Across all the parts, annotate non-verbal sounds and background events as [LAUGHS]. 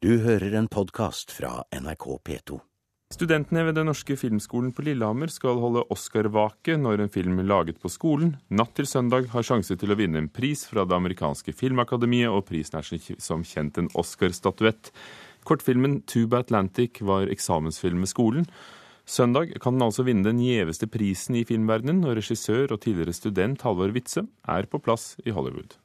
Du hører en podkast fra NRK P2. Studentene ved Den norske filmskolen på Lillehammer skal holde Oscar-vake når en film laget på skolen natt til søndag har sjanse til å vinne en pris fra det amerikanske filmakademiet, og prisen er som kjent en Oscar-statuett. Kortfilmen Tuba Atlantic var eksamensfilm med skolen. Søndag kan den altså vinne den gjeveste prisen i filmverdenen, og regissør og tidligere student Halvor Witzøe er på plass i Hollywood.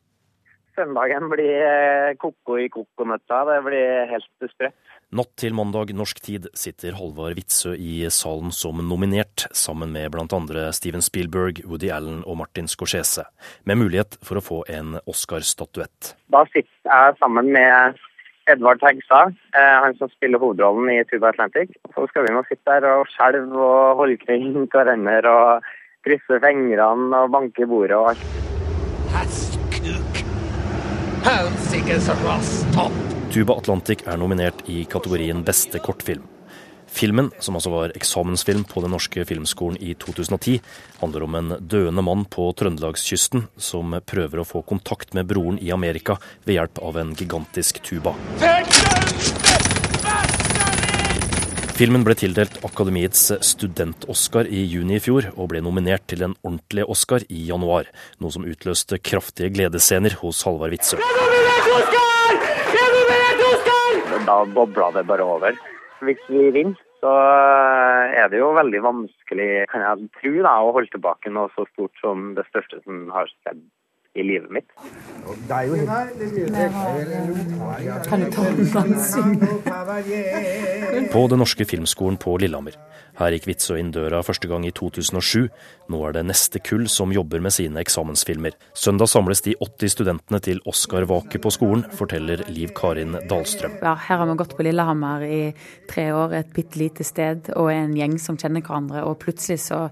Søndagen blir eh, koko i kokonøtta. Det blir helt sprøtt. Natt til mandag norsk tid sitter Halvard Witzøe i salen som nominert, sammen med bl.a. Steven Spielberg, Woody Allen og Martin Scorsese, med mulighet for å få en Oscar-statuett. Da sitter jeg sammen med Edvard Hegstad, eh, han som spiller hovedrollen i Tuba Atlantic. Så skal vi nå sitte der og skjelve og holde kring hverandre og krysse fingrene og banke i bordet og alt. Tuba Atlantic er nominert i kategorien beste kortfilm. Filmen, som altså var eksamensfilm på Den norske filmskolen i 2010, handler om en døende mann på trøndelagskysten som prøver å få kontakt med broren i Amerika ved hjelp av en gigantisk tuba. Filmen ble tildelt Akademiets student-Oscar i juni i fjor, og ble nominert til en ordentlig Oscar i januar, noe som utløste kraftige gledesscener hos Halvard Witzøe. Da bobla det bare over. Hvis vi vinner, så er det jo veldig vanskelig kan jeg tro, da, å holde tilbake noe så stort som det største som har skjedd i livet mitt. Kan du ta en syng? På Den norske filmskolen på Lillehammer. Her gikk Witzøe inn døra første gang i 2007. Nå er det neste kull som jobber med sine eksamensfilmer. Søndag samles de 80 studentene til Oscar-vake på skolen, forteller Liv Karin Dahlstrøm. Ja, her har vi gått på Lillehammer i tre år, et bitte lite sted, og en gjeng som kjenner hverandre. Og plutselig så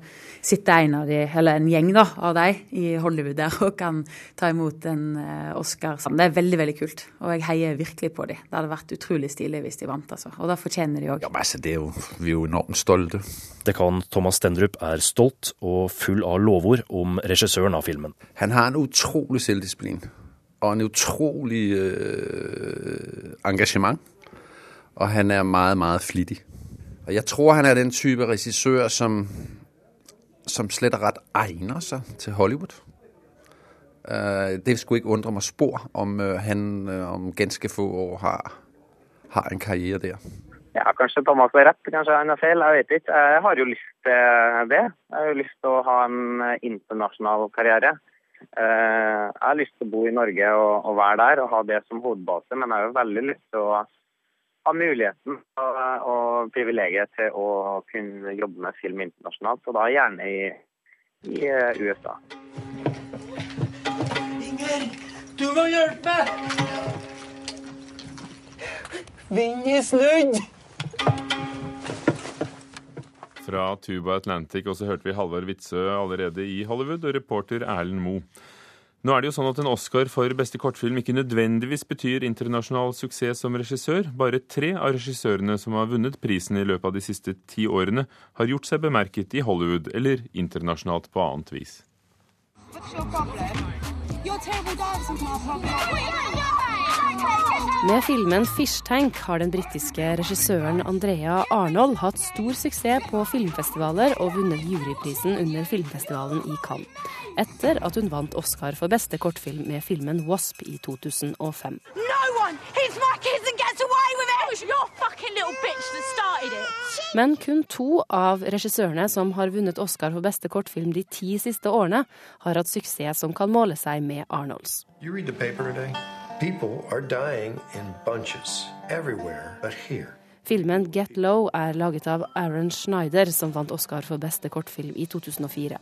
sitter en av de, eller en gjeng da, av de i Hollywood der og kan ta imot en eh, Oscar. Det er veldig veldig kult, og jeg heier virkelig på dem. Det hadde vært utrolig stilig hvis de vant, altså. Og da fortjener de òg. Ja, altså, det er jo, vi er jo enormt stolte. Dekan Thomas Stendrup er stolt og full av lovord om regissøren av filmen. Han har en utrolig selvdisiplin og en utrolig øh, engasjement. Og han er meget, meget flittig. Og jeg tror han er den type regissør som, som slett og rett egner seg til Hollywood. Uh, det skulle ikke undre meg spor om uh, han uh, om ganske få år har, har en karriere der. Ja, Kanskje Thomas har rett, kanskje han har feil. Jeg vet ikke. Jeg har jo lyst til det. Jeg har jo lyst til å ha en internasjonal karriere. Jeg har lyst til å bo i Norge og, og være der og ha det som hovedbase, men jeg har jo veldig lyst til å ha muligheten og, og privilegiet til å kunne jobbe med film internasjonalt, og da gjerne i, i USA. Du må hjelpe! Vinden er snudd! Fra Tuba Atlantic, og så hørte vi Halvard Witzøe allerede i Hollywood, og reporter Erlend Moe. Nå er det jo sånn at En Oscar for beste kortfilm ikke nødvendigvis betyr internasjonal suksess som regissør. Bare tre av regissørene som har vunnet prisen i løpet av de siste ti årene, har gjort seg bemerket i Hollywood eller internasjonalt på annet vis. Med filmen 'Fish Tank' har den britiske regissøren Andrea Arnold hatt stor suksess på filmfestivaler og vunnet juryprisen under filmfestivalen i Cannes. Etter at hun vant Oscar for beste kortfilm med filmen 'Wasp' i 2005. Men kun to av regissørene som har vunnet Oscar for beste kortfilm de ti siste årene, har hatt suksess som kan måle seg med Arnolds. You read the paper today? People are dying in bunches everywhere but here. Filmen 'Get Low' er laget av Aaron Schneider, som vant Oscar for beste kortfilm i 2004.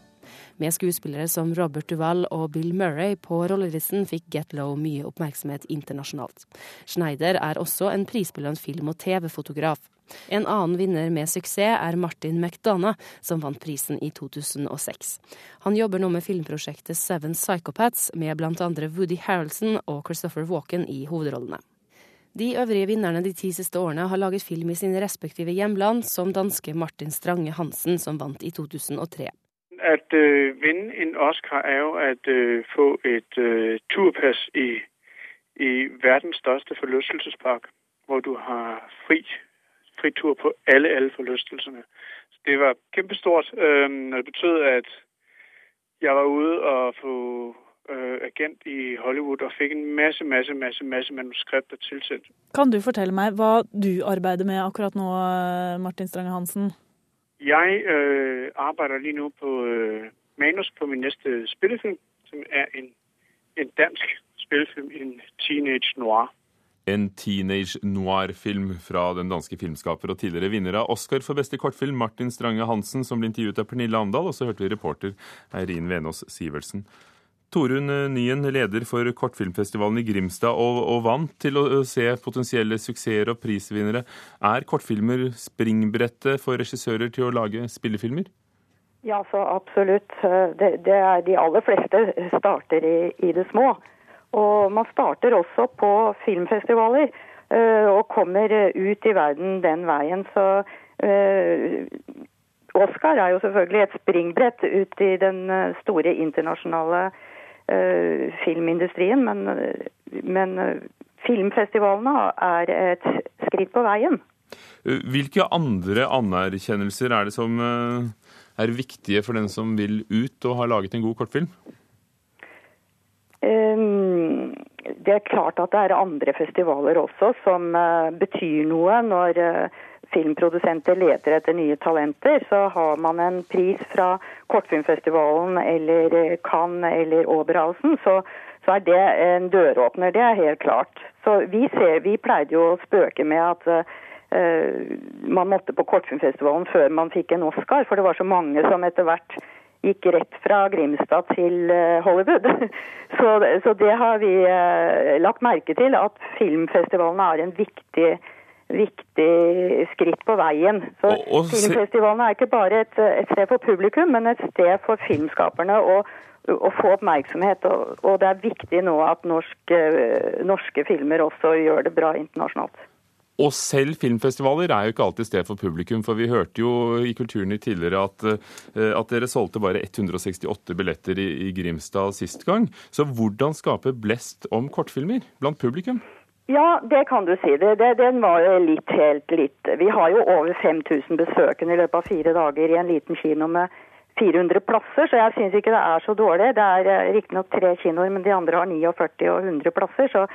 Med skuespillere som Robert Duvall og Bill Murray på rollelisten fikk Get Low mye oppmerksomhet internasjonalt. Schneider er også en prisbelønt film- og TV-fotograf. En annen vinner med suksess er Martin McDonagh, som vant prisen i 2006. Han jobber nå med filmprosjektet Seven Psychopaths, med bl.a. Woody Harrelson og Christopher Walken i hovedrollene. De øvrige vinnerne de ti siste årene har laget film i sine respektive hjemland, som danske Martin Strange Hansen, som vant i 2003. At øh, vinde en Oscar er jo at øh, få et øh, turpass i, i verdens største forlystelsespark, hvor du har fri, fri tur på alle, alle forlystelserne. Så det var kjempestort. og det betød at jeg var ude og få øh, agent i Hollywood og fikk en masse, masse, masse, masse manuskripter tilsendt. Kan du fortelle meg hva du arbeider med akkurat nå, Martin Strange Hansen? Jeg øh, arbeider lige nå på øh, manus på min neste spillefilm, som er en, en dansk spillefilm, en teenage noir. En teenage noir-film fra den danske filmskaper og tidligere vinner av Oscar for beste kortfilm, Martin Strange Hansen, som ble intervjuet av Pernille Andal, og så hørte vi reporter Eirin Venås Sivertsen. Torunn Nyen, leder for kortfilmfestivalen i Grimstad og, og vant til å se potensielle suksesser og prisvinnere. Er kortfilmer springbrettet for regissører til å lage spillefilmer? Ja, så absolutt. Det, det er de aller fleste starter i, i, det små. Og man starter også på filmfestivaler og kommer ut i verden den veien. Så uh, Oscar er jo selvfølgelig et springbrett ut i den store internasjonale uh, filmindustrien, men, men filmfestivalene er et skritt på veien. Hvilke andre anerkjennelser er det som er viktige for den som vil ut og har laget en god kortfilm? Um, det er klart at det er andre festivaler også som uh, betyr noe. Når uh, filmprodusenter leter etter nye talenter, så har man en pris fra Kortfilmfestivalen eller Cannes eller Oberhausen, så, så, er det en døråpner. Det er helt klart. Så vi, ser, vi pleide jo å spøke med at uh, man måtte på Kortfilmfestivalen før man fikk en Oscar, for det var så mange som etter hvert gikk rett fra Grimstad til Hollywood. [LAUGHS] Så, så det har vi uh, lagt merke til, at filmfestivalene er en viktig, viktig skritt på veien. Så og, og Filmfestivalene er ikke bare et, et, sted for publikum, men et sted for filmskaperne å, å få oppmerksomhet. Og, og, det er viktig nå at norsk, norske filmer også gjør det bra internasjonalt. Og selv filmfestivaler er jo ikke alltid sted for publikum, for vi hørte jo i Kulturnytt tidligere at, at, dere solgte bare 168 billetter i, i, Grimstad sist gang. Så hvordan skape blest om kortfilmer blant publikum? Ja, det kan du si. Det, det, den var jo litt helt litt Vi har jo over 5000 besøkende i løpet av fire dager i en liten kino med 400 plasser, så jeg syns ikke det er så dårlig. Det er riktignok tre kinoer, men de andre har 49 og 100 plasser. Så,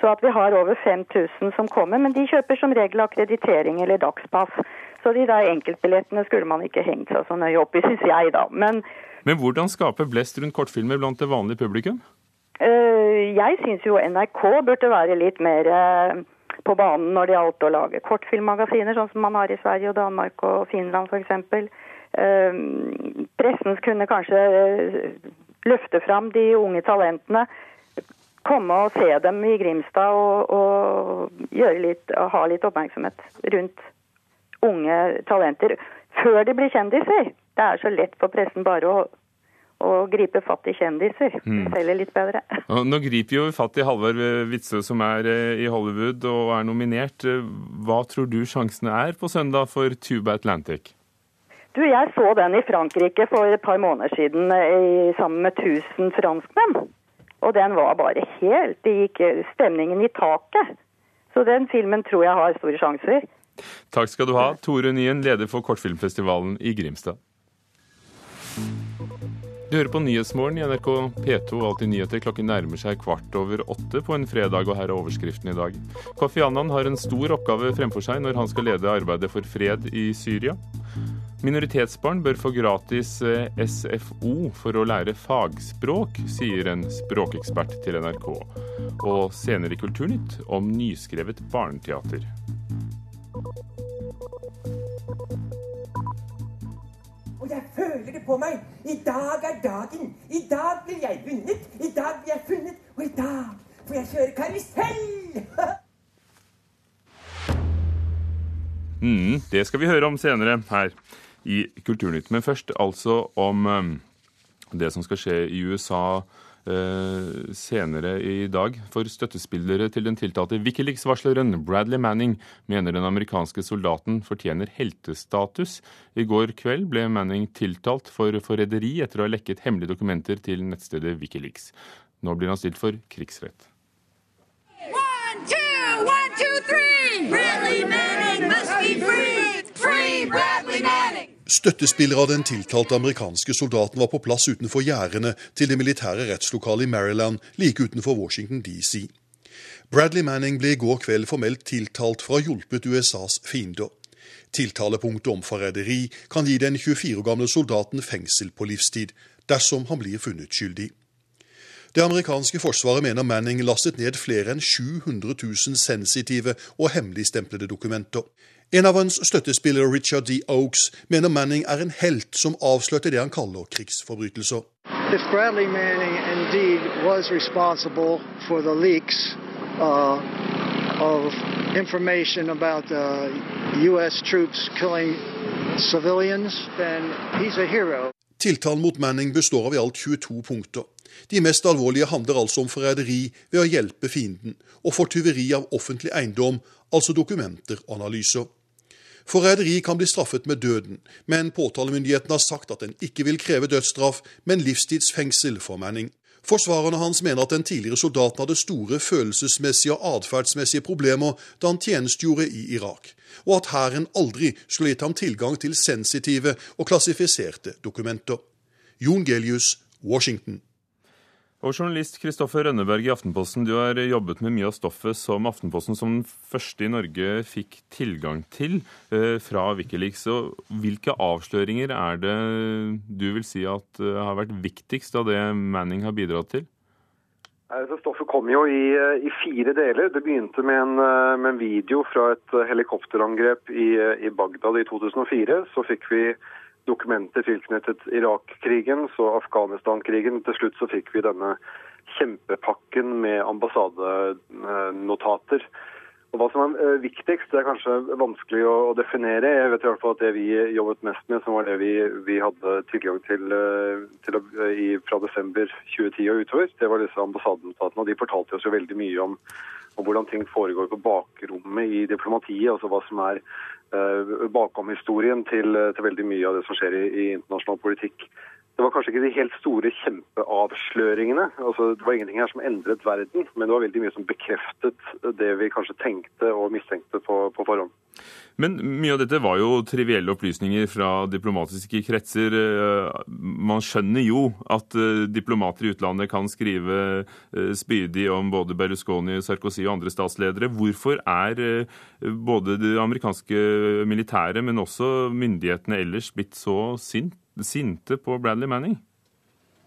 så, at vi har over 5000 som kommer. Men de kjøper som regel akkreditering eller dagspass. Så de der enkeltbillettene skulle man ikke hengt seg så nøye opp i, [LAUGHS] syns jeg, da. Men, men hvordan skape blest rundt kortfilmer blant det vanlige publikum? Uh, jeg syns jo NRK burde være litt mer uh, på banen når det gjaldt å lage kortfilmmagasiner, sånn som man har i Sverige og Danmark og Finland f.eks. Uh, pressen kunne kanskje løfte fram de unge talentene. Komme og se dem i Grimstad og, og litt, ha litt oppmerksomhet rundt unge talenter før de blir kjendiser. Det er så lett for pressen bare å, å gripe fatt i kjendiser. Mm. Litt bedre. [LAUGHS] Nå griper jo fatt i Halvard Witzøe, som er i Hollywood og er nominert. Hva tror du sjansene er på søndag for Tuba Atlantic? Du, Jeg så den i Frankrike for et par måneder siden i, sammen med 1000 franskmenn. Og den var bare helt Det gikk stemningen i taket. Så den filmen tror jeg har store sjanser. Takk skal du ha, Tore Nyen, leder for Kortfilmfestivalen i Grimstad. Du hører på Nyhetsmorgen i NRK P2 Alltid nyheter. Klokken nærmer seg kvart over åtte på en fredag, og her er overskriften i dag. Kofi Annan har en stor oppgave fremfor seg når han skal lede arbeidet for fred i Syria. Minoritetsbarn bør få gratis SFO for å lære fagspråk, sier en språkekspert til NRK. Og senere i Kulturnytt om nyskrevet barneteater. Og jeg føler det på meg. I dag er dagen. I dag blir jeg vunnet. I dag blir jeg funnet. Og i dag får jeg kjøre karusell. [LAUGHS] mm, det skal vi høre om senere her i Kulturnytt. Men først altså om det som skal skje i USA eh, senere i dag. For støttespillere til den tiltalte Wikileaks-varsleren Bradley Manning mener den amerikanske soldaten fortjener heltestatus. I går kveld ble Manning tiltalt for forræderi etter å ha lekket hemmelige dokumenter til nettstedet Wikileaks. Nå blir han stilt for krigsrett. One, two, one, two, three! Bradley Manning must be free! Free Bradley Manning! Støttespillere av den tiltalte amerikanske soldaten var på plass utenfor gjerdene til det militære rettslokalet i Maryland like utenfor Washington DC. Bradley Manning ble i går kveld formelt tiltalt for å ha hjulpet USAs fiender. Tiltalepunktet om forræderi kan gi den 24 år gamle soldaten fengsel på livstid, dersom han blir funnet skyldig. Det amerikanske forsvaret mener Manning lastet ned flere enn 700 000 sensitive og hemmeligstemplede dokumenter. En av hans støttespillere, Richard D. Oaks, mener Manning er en helt som avslørte det han kaller krigsforbrytelser. If Bradley Manning indeed was responsible for the leaks uh, of information about uh, U.S. troops killing civilians, then he's a hero. Tiltalen mot Manning består av i alt 22 punkter. De mest alvorlige handler altså om forræderi ved å hjelpe fienden, og for tyveri av offentlig eiendom, altså dokumenter og analyser. Forræderi kan bli straffet med døden, men påtalemyndigheten har sagt at den ikke vil kreve dødsstraff, men livstidsfengsel for Manning. Forsvarerne hans mener at den tidligere soldaten hadde store følelsesmessige og atferdsmessige problemer da han tjenestegjorde i Irak, og at hæren aldri skulle gitt ham tilgang til sensitive og klassifiserte dokumenter. Jon Gelius, Washington. Og journalist Kristoffer Rønneberg i Aftenposten, du har jobbet med mye av stoffet som Aftenposten som den første i Norge fikk tilgang til eh, fra Wikileaks. Og hvilke avsløringer er det du vil si at eh, har vært viktigst av det Manning har bidratt til? Altså, stoffet kom jo i, i, fire deler. Det begynte med en, med en video fra et helikopterangrep i, i Bagdad i 2004. Så fikk vi dokumenter tilknyttet Irak-krigen og Afghanistan-krigen. Til slutt så fikk vi denne kjempepakken med ambassadenotater. Og Hva som er viktigst, det er kanskje vanskelig å, definere. Jeg vet i hvert fall at det vi jobbet mest med, som var det vi, vi hadde tilgang til, til i, fra desember 2010 og utover, det var disse ambassadenotatene. og De fortalte oss jo veldig mye om, om hvordan ting foregår på bakrommet i diplomatiet. altså hva som er bakom bakomhistorien til, til veldig mye av det som skjer i, i internasjonal politikk. Det var kanskje ikke de helt store kjempeavsløringene. Altså, det var ingenting her som endret verden, men det var veldig mye som bekreftet det vi kanskje tenkte og mistenkte på, på forhånd. Men mye av dette var jo trivielle opplysninger fra diplomatiske kretser. Man skjønner jo at diplomater i utlandet kan skrive spydig om både Berlusconi, Sarkozy og andre statsledere. Hvorfor er både det amerikanske militæret, men også myndighetene ellers blitt så sint? Sinte på Bradley Manning?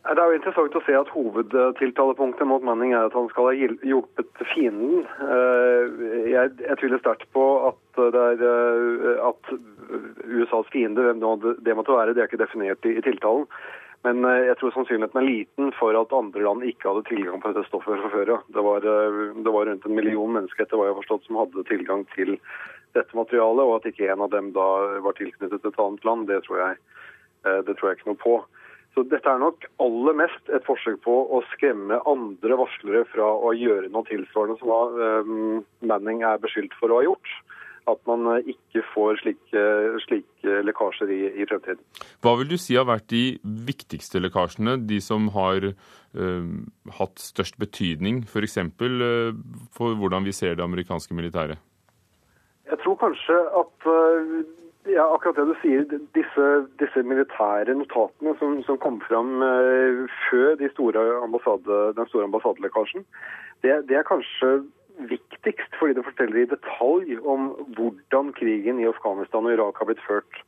Det er jo interessant å se at Hovedtiltalepunktet mot Manning er at han skal ha hjulpet fienden. Jeg, jeg tviler sterkt på at, er, at USAs fiende, hvem det måtte være, det er ikke definert i, i tiltalen. Men jeg tror sannsynligheten er liten for at andre land ikke hadde tilgang på dette stoffet fra før. Det, det, var rundt en million mennesker etter hva jeg har forstått, som hadde tilgang til dette materialet, og at ikke en av dem da var tilknyttet et annet land, det tror jeg det tror jeg ikke noe på. Så Dette er nok aller mest et forsøk på å skremme andre varslere fra å gjøre noe tilsvarende som um, Manning er beskyldt for å ha gjort. At man ikke får slike, slike lekkasjer i, i, fremtiden. Hva vil du si har vært de viktigste lekkasjene? De som har øh, hatt størst betydning, f.eks. Uh, for hvordan vi ser det amerikanske militæret? Jeg tror kanskje at uh, ja, akkurat det du sier. Disse, disse militære notatene som, som kom fram uh, før de store den store ambassadelekkasjen, det, det, er kanskje viktigst fordi det forteller i detalj om hvordan krigen i Afghanistan og Irak har blitt ført.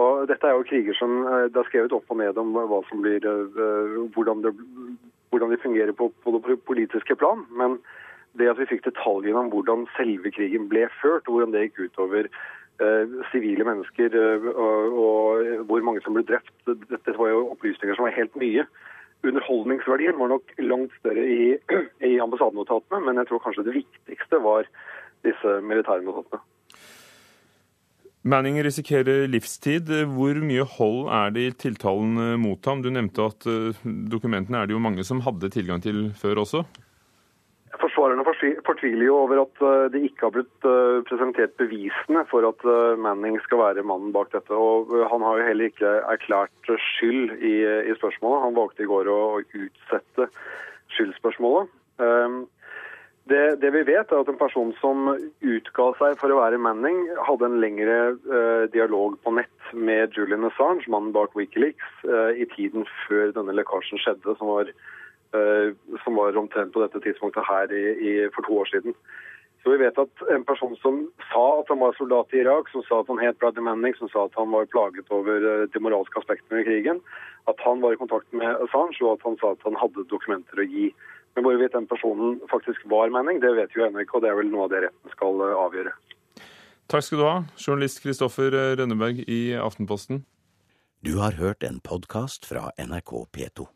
Og dette er jo kriger som uh, det er skrevet opp og ned om blir, uh, hvordan, det, hvordan, de fungerer på, på det politiske plan. men det at vi fikk detaljene om hvordan selve krigen ble ført, og hvordan det gikk utover sivile mennesker og, og, hvor mange som ble drept. Dette var jo opplysninger som var helt nye. Underholdningsverdien var nok langt større i, [CLEARS THROAT] i ambassadenotatene, men jeg tror kanskje det viktigste var disse militære notatene. Manning risikerer livstid. Hvor mye hold er det i tiltalen mot ham? Du nevnte at dokumentene er det jo mange som hadde tilgang til før også? Fortviler jo over at det ikke har blitt presentert bevisene for at Manning skal være mannen bak dette. Og han har jo heller ikke erklært skyld i, i spørsmålet. Han valgte i går å utsette skyldspørsmålet. Det, det, vi vet, er at en person som utga seg for å være Manning, hadde en lengre uh, dialog på nett med Julian Assange, mannen bak Wikileaks, uh, i tiden før denne lekkasjen skjedde, som var, som var omtrent på dette tidspunktet her i, i, for to år siden. Så vi vet at en person som sa at han var soldat i Irak, som sa at han het Bradley Manning, som sa at han var plaget over de moralske aspektene i krigen, at han var i kontakt med Assange, og at han sa at han hadde dokumenter å gi. Men hvorvidt den personen faktisk var Manning, det vet vi jo ennå ikke, og det er vel noe av det retten skal eh, avgjøre. Takk skal du ha, journalist Kristoffer Rønneberg i Aftenposten. Du har hørt en podkast fra NRK P2.